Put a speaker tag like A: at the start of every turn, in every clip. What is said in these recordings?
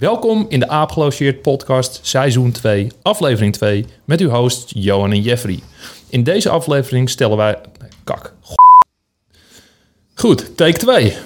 A: Welkom in de Aapgelogeerd podcast seizoen 2, aflevering 2, met uw hosts Johan en Jeffrey. In deze aflevering stellen wij... Kak. Goed, take 2.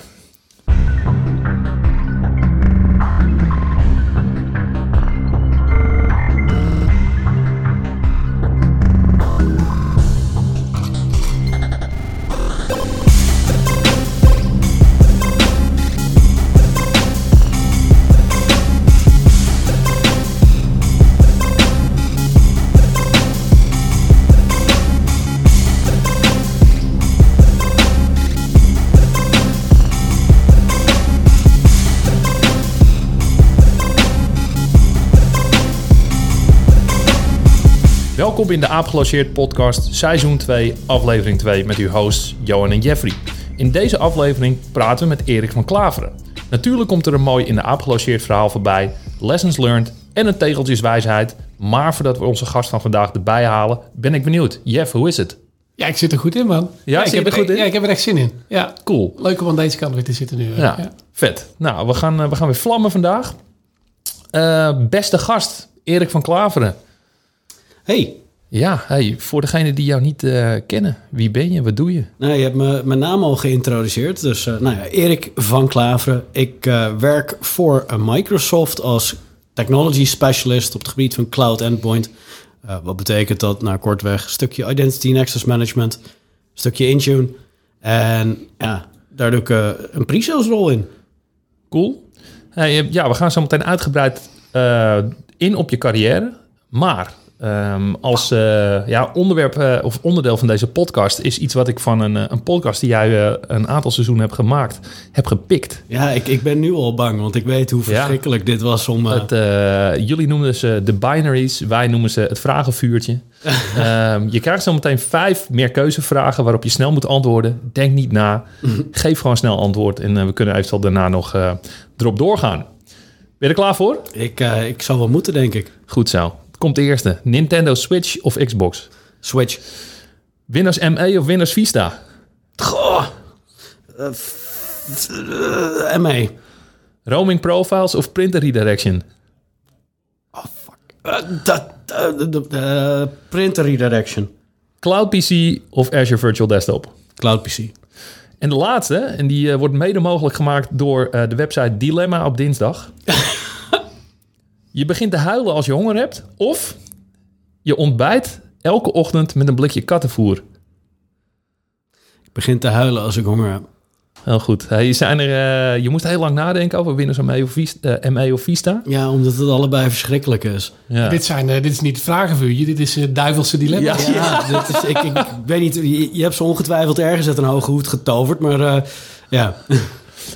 A: Welkom in de Aapgelogeerd podcast seizoen 2, aflevering 2 met uw hosts Johan en Jeffrey. In deze aflevering praten we met Erik van Klaveren. Natuurlijk komt er een mooi in de Aapgelogeerd verhaal voorbij, lessons learned en een tegeltjeswijsheid. Maar voordat we onze gast van vandaag erbij halen, ben ik benieuwd. Jeff, hoe is het?
B: Ja, ik zit er goed in, man.
A: Ja,
B: ik heb
A: er goed in?
B: Ja, ik heb er echt zin in. Ja,
A: Cool.
B: leuk om aan deze kant weer te zitten nu.
A: Ja. vet. Nou, we gaan, eh, we gaan weer vlammen vandaag. Eh, beste gast, Erik van Klaveren.
C: Hey,
A: Ja, hey, voor degenen die jou niet eh, kennen, wie ben je, wat doe je?
C: nou, je hebt me, mijn naam al geïntroduceerd. Dus eh, nou ja, Erik van Klaveren. Ik eh, werk voor Microsoft als technology specialist op het gebied van cloud endpoint. Wat betekent dat? Nou, kortweg, een stukje identity and access management, een stukje Intune. En ja, daar doe ik een pre-sales rol in.
A: Cool. Hey, ja, we gaan zo meteen uitgebreid in op je carrière. Maar ehm, als eh, ja, onderwerp eh, of onderdeel van deze podcast is iets wat ik van een, eh, een podcast die jij een aantal seizoenen hebt gemaakt, heb gepikt.
C: Ja, ik, ik ben nu al bang, want ik weet hoe
A: Ja.
C: verschrikkelijk dit was om...
A: Het, jullie noemen ze de binaries, wij noemen ze het vragenvuurtje. Ehm, je krijgt zo meteen vijf meerkeuzevragen waarop je snel moet antwoorden. Denk niet na, geef gewoon snel antwoord en we kunnen eventueel daarna nog erop doorgaan. Ben je er klaar voor?
C: ik, ik zal wel moeten, denk ik.
A: Goed zo. Komt de eerste. Nintendo Switch of Xbox?
C: Switch.
A: Windows ME of Windows Vista?
C: Goh. Eh, eh, ME.
A: Roaming Profiles of Printer Redirection?
C: Eh, dat, eh, printer redirection.
A: Cloud PC of Azure Virtual Desktop?
C: Cloud PC.
A: En de laatste, en die wordt mede mogelijk gemaakt door de website Dilemma op dinsdag. je begint te huilen als je honger hebt, of je ontbijt elke ochtend met een blikje kattenvoer.
C: Ik begin te huilen als ik honger heb.
A: Heel goed. Hey, zijn er, eh, je moest heel lang nadenken over Windows ME of Vista. eh, ME of Vista.
C: Ja, omdat het allebei verschrikkelijk is.
A: Ja.
B: Dit, zijn, eh, dit is niet het vragenvuurtje, dit is het duivelse dilemma.
A: Ja.
C: Ja, dit is, ik, ik, ik weet niet, je, je hebt ze ongetwijfeld ergens uit een hoge hoed getoverd, maar eh, ja.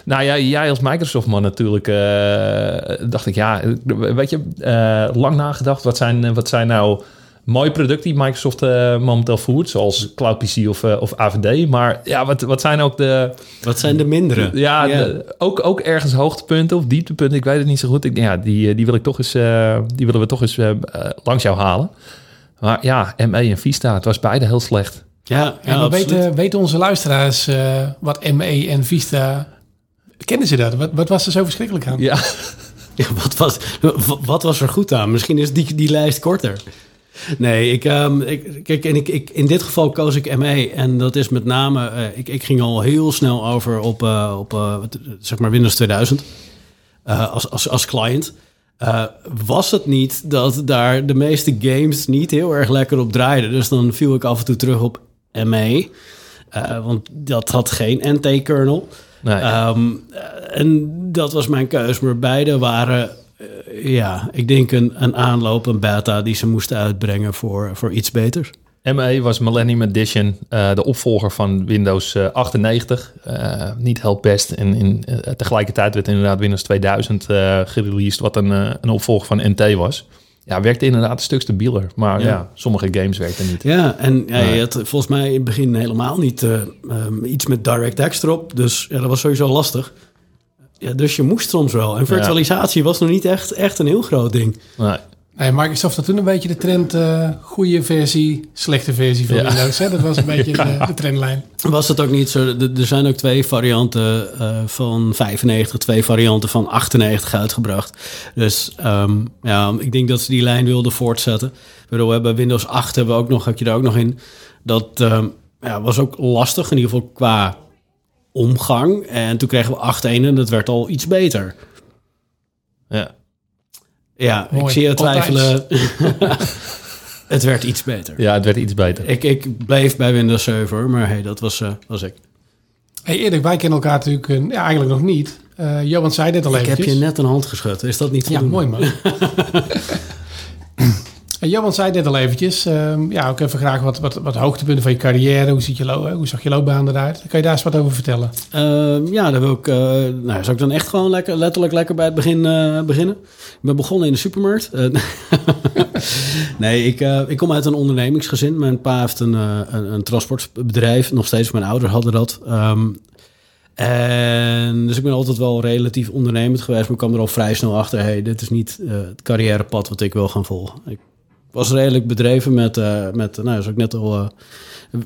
A: Nou ja, jij als Microsoft-man natuurlijk, eh, dacht ik, ja, weet je, eh, lang nagedacht. Wat zijn, wat zijn nou mooie producten die Microsoft eh, momenteel voert, zoals Cloud PC of, eh, of AVD. Maar ja, wat, wat zijn ook de,
C: Wat zijn de mindere?
A: ja, de- ook, ook ergens hoogtepunten of dieptepunten, ik weet het niet zo goed. Ik, ja, die, eh, die, wil ik toch eens, eh, die willen we toch eens eh, eh, langs jou halen. Maar ja, ME en Vista, het was beide heel slecht.
C: Ja, ja,
B: Ja, maar weten, weten onze luisteraars eh, wat ME en Vista... Kennen ze dat? Wat, wat was er zo verschrikkelijk aan?
A: Ja,
C: Ja, wat, was, wat was er goed aan? Misschien is die, die lijst korter. Nee, ik, ehm, ik, kijk, en ik, in dit geval koos ik ME. En dat is met name, eh, ik, ik ging al heel snel over op, eh, op eh, zeg maar Windows 2000 eh, als, als, als client. Was het niet dat daar de meeste games niet heel erg lekker op draaiden. Dus dan viel ik af en toe terug op ME. Want dat had geen NT-kernel.
A: Nee.
C: Ehm, eh, en dat was mijn keus. Maar beide waren, eh, ja, ik denk een, een aanloop, een beta die ze moesten uitbrengen voor, voor iets beters.
A: ME was Millennium Edition, eh, de opvolger van Windows eh, 98. Eh, niet heel best. En in, tegelijkertijd werd inderdaad Windows 2000 eh gereleased, wat een, een opvolger van NT was. Ja, werkte inderdaad een stuk stabieler. Maar ja,
C: Ja.
A: sommige games werkten niet.
C: Ja, en ja,
A: Nee.
C: je had volgens mij in het begin helemaal niet eh, ehm, iets met DirectX erop. Dus ja, dat was sowieso lastig. Ja, dus je moest soms wel. En virtualisatie was nog niet echt, echt een heel groot ding.
A: Nee.
B: Nee, Microsoft had toen een beetje de trend uh, goede versie, slechte versie van
A: Ja.
B: Windows. Hè? Dat was een beetje de, de trendlijn.
C: Was het ook niet zo? Er zijn ook twee varianten eh, van 95, twee varianten van 98 uitgebracht. Dus ehm, ja, ik denk dat ze die lijn wilden voortzetten. Ik bedoel, we hebben Windows 8 hebben we ook nog, had je daar ook nog in. Dat ehm, ja, was ook lastig, in ieder geval qua omgang. En toen kregen we 8.1 en dat werd al iets beter.
A: Ja.
C: Ja, ik zie je twijfelen. het werd iets beter.
A: ja, het werd iets beter.
C: Ik, ik bleef bij Windows 7, hoor, maar hey, dat was, eh, was ik.
B: Hey Erik, wij kennen elkaar natuurlijk eh, ja, eigenlijk nog niet. Eh Johan zei dit al
C: Ik heb
B: eventjes.
C: je net een hand geschud. Is dat niet
B: Ja,
C: voldoende?
B: mooi man. En Johan zei dit al eventjes. Ehm, ja, ook even graag wat, wat, wat hoogtepunten van je carrière. Hoe, ziet je lo- hoe zag je loopbaan eruit? Kan je daar eens wat over vertellen?
C: Ehm, ja, daar wil ik. eh nou, zal ik dan echt gewoon lekker, letterlijk lekker bij het begin eh, beginnen? Ik ben begonnen in de supermarkt. Eh, nee, ik, eh, ik kom uit een ondernemingsgezin. Mijn pa heeft een, eh, een, transportbedrijf. Nog steeds, mijn ouders hadden dat. Ehm, en dus ik ben altijd wel relatief ondernemend geweest. Maar ik kwam er al vrij snel achter. Hey, dit is niet eh, het carrièrepad wat ik wil gaan volgen. Ik was redelijk bedreven met, eh, met nou, zoals ik net al... eh,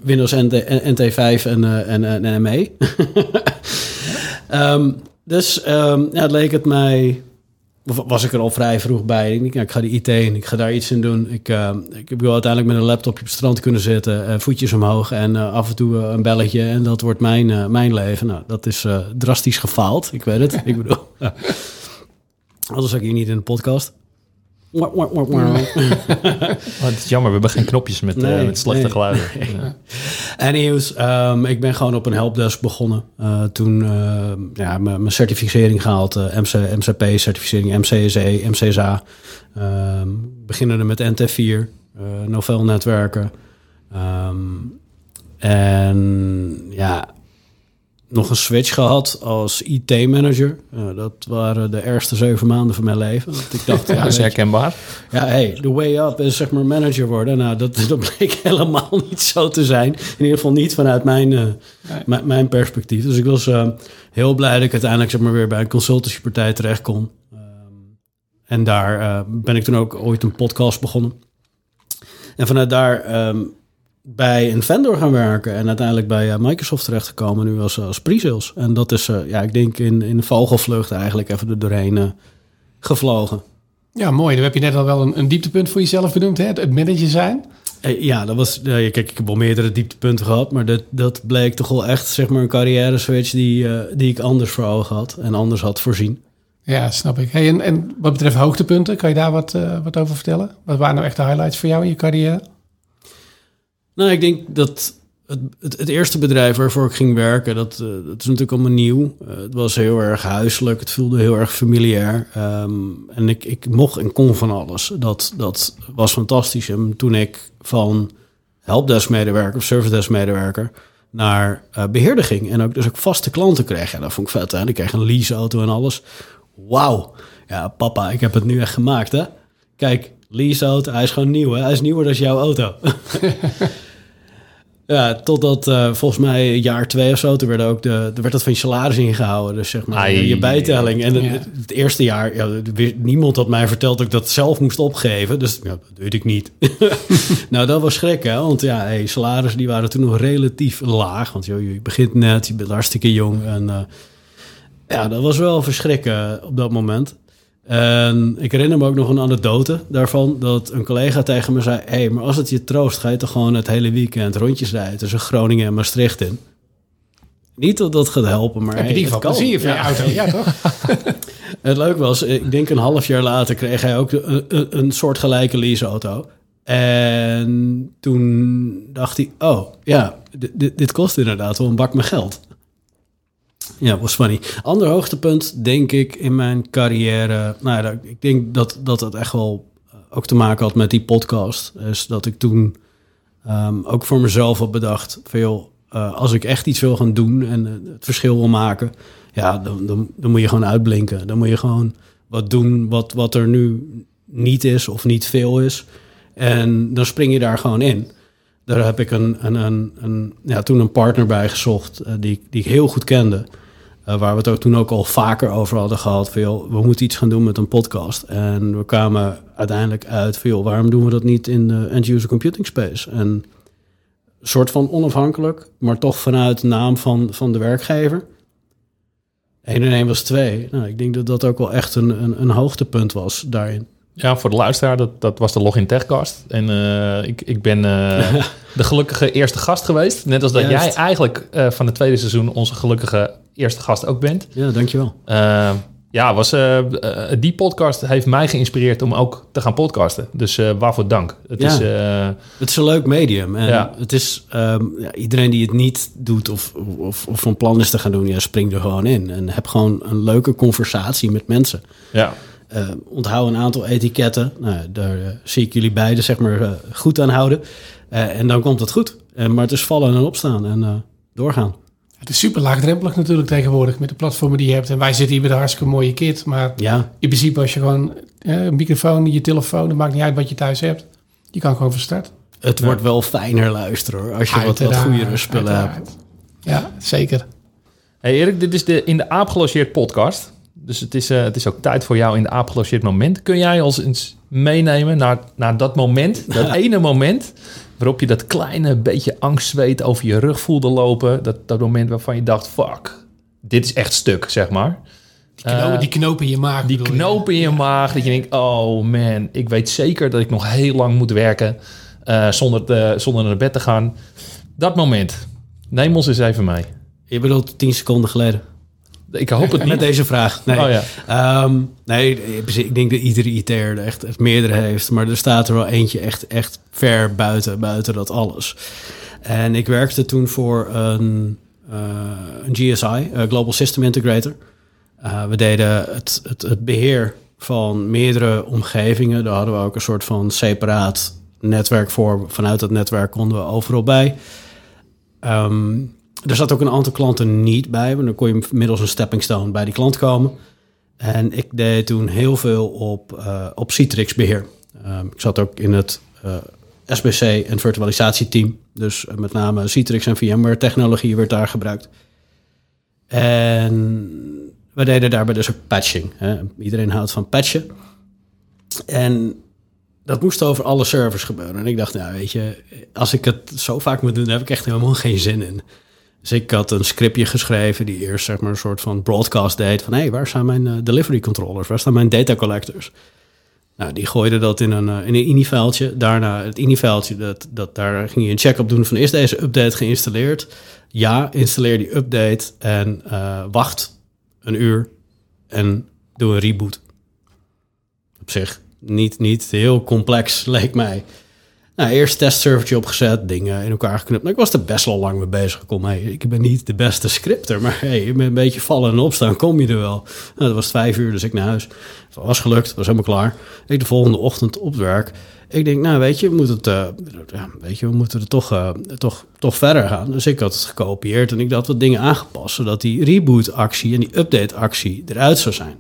C: Windows NT, NT5 en, eh, en, en, en ME. Ehm, dus ehm, ja, het leek het mij... Was ik er al vrij vroeg bij. Ik denk, ja, ik ga die IT en ik ga daar iets in doen. Ik, eh, ik heb wel uiteindelijk met een laptopje op het strand kunnen zitten. eh, voetjes omhoog en eh, af en toe eh, een belletje. En dat wordt mijn, eh, mijn leven. Nou, dat is eh, drastisch gefaald. Ik weet het. ik bedoel... Anders zat ik hier niet in de podcast. Wah.
A: Oh, het is jammer, we hebben geen knopjes met, eh, met slechte
C: nee.
A: geluiden. Ja.
C: Anyways, ehm, ik ben gewoon op een helpdesk begonnen. Eh, toen ehm, ja, mijn certificering gehaald. eh, MC, MCP-certificering, MCSE, MCSA. Ehm beginnende met NT4, eh Novell netwerken. Ehm, en ja, nog een switch gehad als IT-manager. dat waren de ergste zeven maanden van mijn leven. Want ik dacht,
A: Ja,
C: ja,
A: dat is herkenbaar.
C: ja, hey, the way up is zeg maar manager worden. Nou, dat, dat bleek helemaal niet zo te zijn. In ieder geval niet vanuit mijn, eh, mijn- mijn perspectief. Dus ik was eh, heel blij dat ik uiteindelijk zeg maar, weer bij een consultancypartij terecht kon. Ehm, en daar eh, ben ik toen ook ooit een podcast begonnen. En vanuit daar ehm, bij een vendor gaan werken. En uiteindelijk bij eh, Microsoft terechtgekomen nu als, als pre-sales. En dat is, eh, ja, ik denk in, in vogelvlucht eigenlijk even er doorheen eh, gevlogen.
B: Ja, mooi. Dan heb je net al wel een, een dieptepunt voor jezelf benoemd. Hè? Het, het manager zijn.
C: Ja, dat was. kijk, ik heb wel meerdere dieptepunten gehad, maar dat, dat bleek toch wel echt zeg maar een carrière switch die, die ik anders voor ogen had en anders had voorzien.
B: Ja, snap ik. Hey, en, en wat betreft hoogtepunten, kan je daar wat, wat over vertellen? Wat waren nou echt de highlights voor jou in je carrière?
C: Nou, ik denk dat het, het, eerste bedrijf waarvoor ik ging werken, dat, eh, dat is natuurlijk allemaal nieuw. Eh, het was heel erg huiselijk, het voelde heel erg familiair. Ehm, en ik, ik mocht en kon van alles. Dat, dat was fantastisch. En toen ik van helpdesk-medewerker of servicedesk-medewerker naar eh, beheerder ging en ook dus ook vaste klanten kreeg, ja, dat vond ik vet. Hè? Ik kreeg een leaseauto en alles. Wauw. Ja, papa, ik heb het nu echt gemaakt, hè? Kijk, leaseauto, hij is gewoon nieuw, hè? Hij is nieuwer dan jouw auto. Ja, totdat eh, volgens mij jaar twee of zo, toen werd, ook de, er werd dat van je salaris ingehouden. Dus zeg maar,
A: Ai.
C: je bijtelling. En het,
B: Ja.
C: het eerste jaar, ja, niemand had mij verteld dat ik dat zelf moest opgeven. Dus ja, dat weet ik niet. nou, dat was schrik, hè. Want ja, hey, salarissen die waren toen nog relatief laag. Want joh, je begint net, je bent hartstikke jong. En eh, ja, dat was wel verschrikken op dat moment. En ik herinner me ook nog een anekdote daarvan. Dat een collega tegen me zei... hé, hey, maar als het je troost, ga je toch gewoon het hele weekend rondjes rijden... tussen Groningen en Maastricht in. Niet dat dat gaat helpen, maar
B: heb je
C: hey, kan.
B: plezier van je
C: Ja.
B: auto. Ja, toch?
C: Het leuke was, ik denk een half jaar later kreeg hij ook een, een, een soortgelijke leaseauto. En toen dacht hij, oh ja, dit kost inderdaad wel een bak met geld. Ja, was funny. Ander hoogtepunt, denk ik, in mijn carrière. Nou ja, ik denk dat, dat echt wel eh, ook te maken had met die podcast. Is dat ik toen ehm, ook voor mezelf had bedacht: joh, eh, als ik echt iets wil gaan doen en eh, het verschil wil maken, ja, dan, dan, dan moet je gewoon uitblinken. Dan moet je gewoon wat doen wat, wat er nu niet is of niet veel is. En dan spring je daar gewoon in. Daar heb ik een, een, een, een, ja, toen een partner bij gezocht die, die ik heel goed kende. Eh, waar we het ook toen ook al vaker over hadden gehad. Van, joh, we moeten iets gaan doen met een podcast. En we kwamen uiteindelijk uit van, joh, waarom doen we dat niet in de end-user computing space? En een soort van onafhankelijk, maar toch vanuit de naam van, van de werkgever. 1 en 1 was 2. Nou, ik denk dat dat ook wel echt een, een, een hoogtepunt was daarin.
A: Ja, voor de luisteraar, dat, dat was de Login Techcast. En eh, ik, ik ben eh, de gelukkige eerste gast geweest. Net als dat
C: Juist.
A: jij eigenlijk van het tweede seizoen onze gelukkige eerste gast ook bent.
C: Ja, dankjewel.
A: Eh, ja, was, eh, eh, die podcast heeft mij geïnspireerd om ook te gaan podcasten. Dus waarvoor dank. Het
C: Ja.
A: is,
C: Het is een leuk medium. En
A: Ja.
C: het is ehm, ja, iedereen die het niet doet of, of, of van plan is te gaan doen, ja, spring er gewoon in. En heb gewoon een leuke conversatie met mensen.
A: ja.
C: Eh, onthoud een aantal etiketten. Nou, daar zie ik jullie beiden zeg maar goed aan houden. En dan komt het goed. Maar het is vallen en opstaan en doorgaan.
B: Het is super laagdrempelig natuurlijk tegenwoordig met de platformen die je hebt. En wij zitten hier met een hartstikke mooie kit. Maar
C: Ja,
B: in principe als je gewoon eh, een microfoon, je telefoon, het maakt niet uit wat je thuis hebt. Je kan gewoon van start.
C: het wordt wel fijner luisteren hoor, als je wat, wat
B: Uiteraard,
C: goede spullen hebt.
B: Ja, zeker.
A: Hey Erik, dit is de In de Aap Gelogeerd podcast. Dus het is, eh, het is ook tijd voor jou in de Aap Gelogeerd moment. Kun jij ons eens meenemen naar, naar dat moment, dat ene moment... waarop je dat kleine beetje angstzweet over je rug voelde lopen. Dat, dat moment waarvan je dacht, fuck, dit is echt stuk, zeg maar.
B: Die knopen,
A: Eh,
B: die knopen in je maag.
A: Die
B: je?
A: knoop in je maag, dat je denkt, oh man, ik weet zeker dat ik nog heel lang moet werken eh, zonder, te, zonder naar bed te gaan. Dat moment, neem ons eens even mee.
C: Je bedoelt tien seconden geleden.
A: Ik hoop het
C: Met deze vraag. Nee.
A: Oh ja.
C: Ehm, nee, ik denk dat iedere IT'er er echt, echt meerdere heeft. Maar er staat er wel eentje echt, echt ver buiten, buiten dat alles. En ik werkte toen voor een, eh, een GSI, eh, Global System Integrator. Eh, we deden het, het, het beheer van meerdere omgevingen. Daar hadden we ook een soort van separaat netwerk voor. Vanuit dat netwerk konden we overal bij. Ehm, er zat ook een aantal klanten niet bij, maar dan kon je middels een stepping stone bij die klant komen. En ik deed toen heel veel op, eh, op Citrix beheer. Ehm, ik zat ook in het eh, SBC en virtualisatieteam. Dus eh, met name Citrix en VMware technologie werd daar gebruikt. En we deden daarbij dus ook patching. Hè. Iedereen houdt van patchen. En dat moest over alle servers gebeuren. En ik dacht, nou weet je, als ik het zo vaak moet doen, daar heb ik echt helemaal geen zin in. Dus ik had een scriptje geschreven die eerst zeg maar een soort van broadcast deed. Van hé, hey, waar zijn mijn eh, delivery controllers? Waar staan mijn data collectors? Nou, die gooide dat in een, eh, in een ini-vuiltje. Daarna het ini-vuiltje, dat, dat, daar ging je een check op doen van is deze update geïnstalleerd? Ja, installeer die update en eh, wacht een uur en doe een reboot. Op zich niet, niet heel complex, leek mij. Nou, eerst testservertje opgezet, dingen in elkaar geknipt. Nou, ik was er best wel lang mee bezig. Kom, hey, ik ben niet de beste scripter, maar hey, met een beetje vallen en opstaan kom je er wel. Nou, dat was vijf uur, dus ik naar huis. Het was gelukt, was helemaal klaar. Ik de volgende ochtend op het werk. Ik denk, nou weet je, we moeten, eh, ja, weet je, we moeten er toch, eh, toch, toch verder gaan. Dus ik had het gekopieerd en ik had wat dingen aangepast... zodat die reboot-actie en die update-actie eruit zou zijn.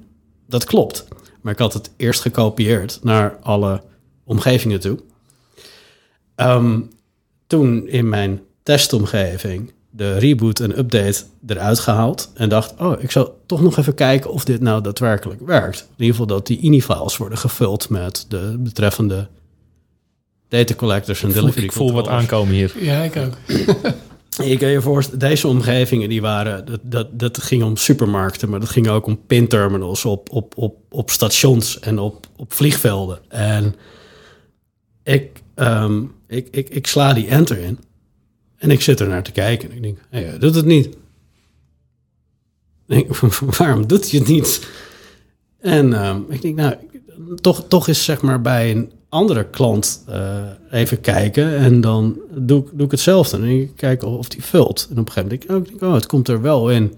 C: Dat klopt. Maar ik had het eerst gekopieerd naar alle omgevingen toe. Ehm, toen in mijn testomgeving de reboot en update eruit gehaald en dacht, oh, ik zal toch nog even kijken of dit nou daadwerkelijk werkt. In ieder geval dat die ini-files worden gevuld met de betreffende data collectors en
A: Ik
C: delivery
A: ik voel wat aankomen hier.
B: Ja, ik ook.
C: Je kan je voorstellen, deze omgevingen die waren, dat, dat, dat ging om supermarkten, maar dat ging ook om pinterminals op, op, op, op stations en op, op vliegvelden. En ik, ehm, ik, ik, ik sla die enter in en ik zit er naar te kijken en ik denk, hij doet het niet. Denk, waarom doet hij het niet? En ehm, ik denk, nou, toch, toch is zeg maar bij een andere klant eh, even kijken en dan doe, doe ik hetzelfde. En ik kijk of die vult. En op een gegeven moment denk ik, oh, oh, het komt er wel in.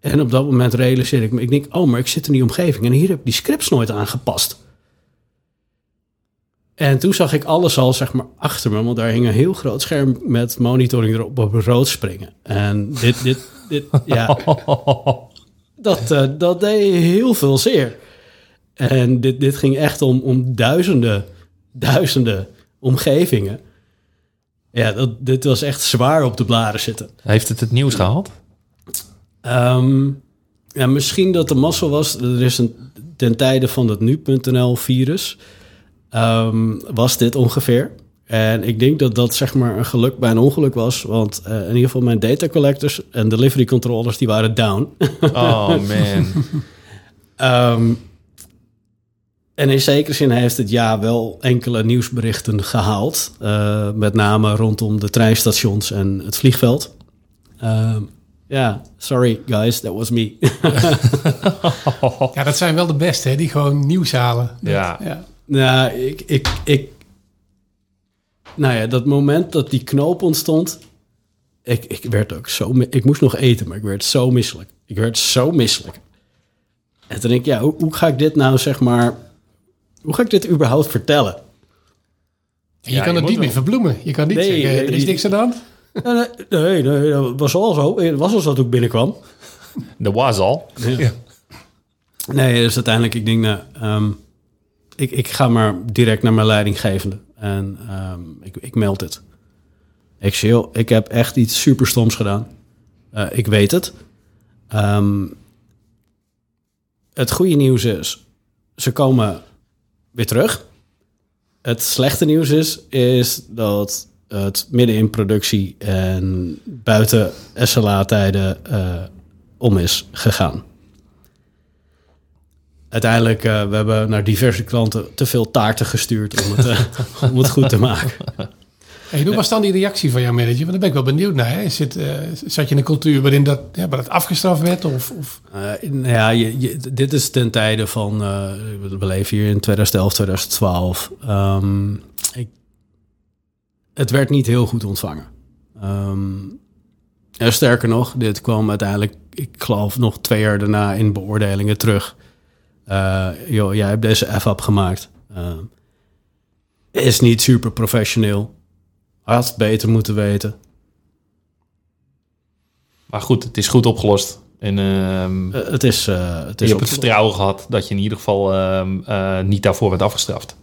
C: En op dat moment realiseer ik me, ik denk, oh, maar ik zit in die omgeving en hier heb ik die scripts nooit aangepast. En toen zag ik alles al, zeg maar, achter me, want daar hing een heel groot scherm met monitoring erop op rood springen. En dit, dit, dit, ja, dat, eh, dat deed heel veel zeer. En dit, dit ging echt om, om duizenden, duizenden omgevingen. Ja, dat, dit was echt zwaar op de blaren zitten.
A: Heeft het het nieuws gehaald?
C: Ehm, Ja, misschien dat de mazzel was. Er is een, ten tijde van het nu.nl-virus. ehm, was dit ongeveer. En ik denk dat dat zeg maar een geluk bij een ongeluk was. Want eh, in ieder geval mijn data collectors en delivery controllers die waren down.
A: Oh man.
C: Ehm, en in zekere zin heeft het ja wel enkele nieuwsberichten gehaald. Eh, met name rondom de treinstations en het vliegveld. Ehm, Ja, sorry guys, that was me.
B: Ja, dat zijn wel de beste, hè, die gewoon nieuws halen.
A: Ja.
B: ja.
C: Nou, ik, ik, ik... Nou ja, dat moment dat die knoop ontstond... Ik, ik werd ook zo... Ik moest nog eten, maar ik werd zo misselijk. Ik werd zo misselijk. En toen denk ik, ja, hoe, hoe ga ik dit nou, zeg maar... Hoe ga ik dit überhaupt vertellen?
B: En je
A: Ja,
B: kan
A: je
B: het niet meer verbloemen. Je kan niet
C: Nee,
B: zeggen, er is niks aan de hand.
C: Nee, nee, nee, dat was al zo. Het was al zo toen ik binnenkwam.
A: Dat was al.
B: Ja.
C: Nee, dus uiteindelijk, ik denk, nou, ehm, ik, ik ga maar direct naar mijn leidinggevende. En ehm, ik, ik meld het. Ik ik heb echt iets super stoms gedaan. Eh, ik weet het. Ehm, het goede nieuws is, ze komen weer terug. Het slechte nieuws is, is dat het midden in productie en buiten SLA-tijden eh, om is gegaan. Uiteindelijk, uh, we hebben naar diverse klanten te veel taarten gestuurd om het, uh, om het goed te maken.
B: Hey, hoe was dan die reactie van jouw manager? Want daar ben ik wel benieuwd naar. Hè? Zit, uh, zat je in een cultuur waarin dat, ja, waar dat afgestraft werd? Of, of?
C: Nou ja, je, je, dit is ten tijde van, we leven hier in 2011, 2012. Um, ik, het werd niet heel goed ontvangen. Um, en sterker nog, dit kwam uiteindelijk, ik geloof nog twee jaar daarna in beoordelingen terug. Uh, joh, jij hebt deze F-up gemaakt. Uh, is niet super professioneel. Had beter moeten weten.
A: Maar goed, het is goed opgelost. En, uh,
C: uh, het is, uh, het is
A: je hebt het vertrouwen gehad dat je in ieder geval uh, niet daarvoor werd afgestraft.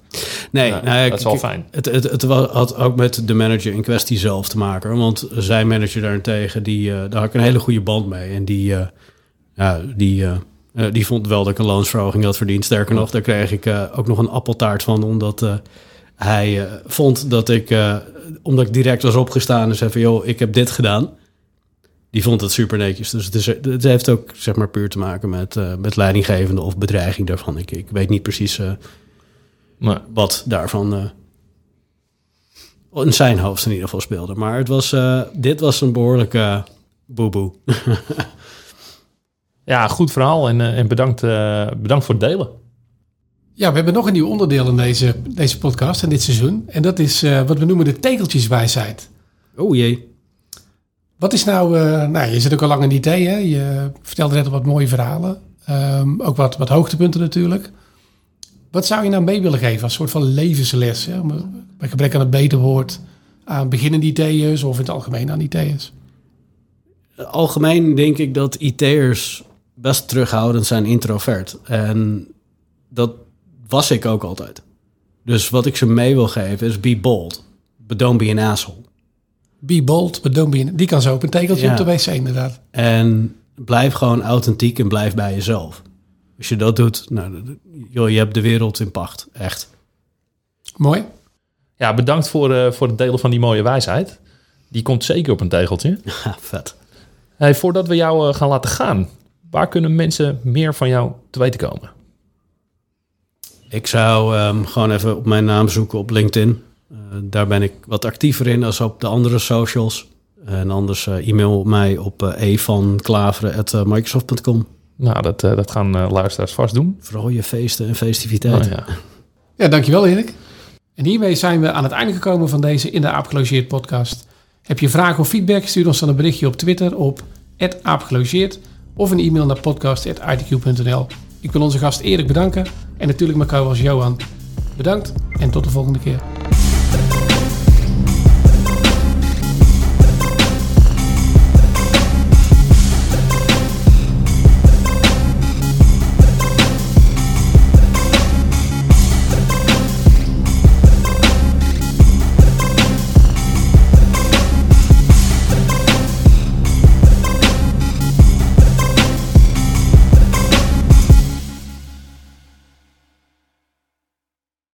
C: Nee,
A: nou, dat is wel fijn.
C: Het, het, het, had ook met de manager in kwestie zelf te maken. Want zijn manager daarentegen, die, daar had ik een hele goede band mee. En die, ja, die, uh, die vond wel dat ik een loonsverhoging had verdiend. Sterker nog, daar kreeg ik uh, ook nog een appeltaart van. Omdat uh, hij vond dat ik, omdat ik direct was opgestaan en zei van... joh, ik heb dit gedaan. Die vond het super netjes. Dus het, is, het heeft ook zeg maar puur te maken met, met leidinggevende of bedreiging daarvan. Ik, ik weet niet precies
A: nee.
C: wat daarvan in zijn hoofd in ieder geval speelde. Maar het was, dit was een behoorlijke boeboe.
A: ja, goed verhaal en, uh, en bedankt, uh, bedankt voor het delen.
B: Ja, we hebben nog een nieuw onderdeel in deze, deze podcast en dit seizoen. En dat is uh, wat we noemen de tegeltjeswijsheid.
C: Oh jee.
B: Wat is nou, uh, nou, je zit ook al lang in IT, hè? Je vertelde net al wat mooie verhalen. Um, ook wat, wat hoogtepunten natuurlijk. Wat zou je nou mee willen geven als soort van levensles? Hè? Bij gebrek aan het beter woord aan beginnende IT'ers of in het algemeen aan IT'ers?
C: Algemeen denk ik dat IT'ers best terughoudend zijn introvert. En dat was ik ook altijd. Dus wat ik ze mee wil geven is be bold. But don't be an asshole.
B: Be bold, but don't be an... Die kan zo op een tegeltje ja. op de wc inderdaad.
C: En blijf gewoon authentiek en blijf bij jezelf. Als je dat doet, nou, joh, je hebt de wereld in pacht. Echt.
B: Mooi.
A: Ja, bedankt voor, uh, voor het delen van die mooie wijsheid. Die komt zeker op een tegeltje.
C: Ja, vet.
A: Hey, voordat we jou uh, gaan laten gaan, waar kunnen mensen meer van jou te weten komen?
C: Ik zou um, gewoon even op mijn naam zoeken op LinkedIn. Uh, daar ben ik wat actiever in als op de andere socials. En anders uh, e-mail mij op uh, evanklaveren.microsoft.com.
A: Nou, dat, dat gaan luisteraars vast doen.
C: Vooral je feesten en festiviteiten.
A: Oh, ja.
B: ja, dankjewel Erik. En hiermee zijn we aan het einde gekomen van deze In de Aap Gelogeerd podcast. Heb je vragen of feedback? Stuur ons dan een berichtje op Twitter op aapgelogeerd of een e-mail naar podcast.itq.nl. Ik wil onze gast Erik bedanken en natuurlijk mijn co-host Johan. Bedankt en tot de volgende keer.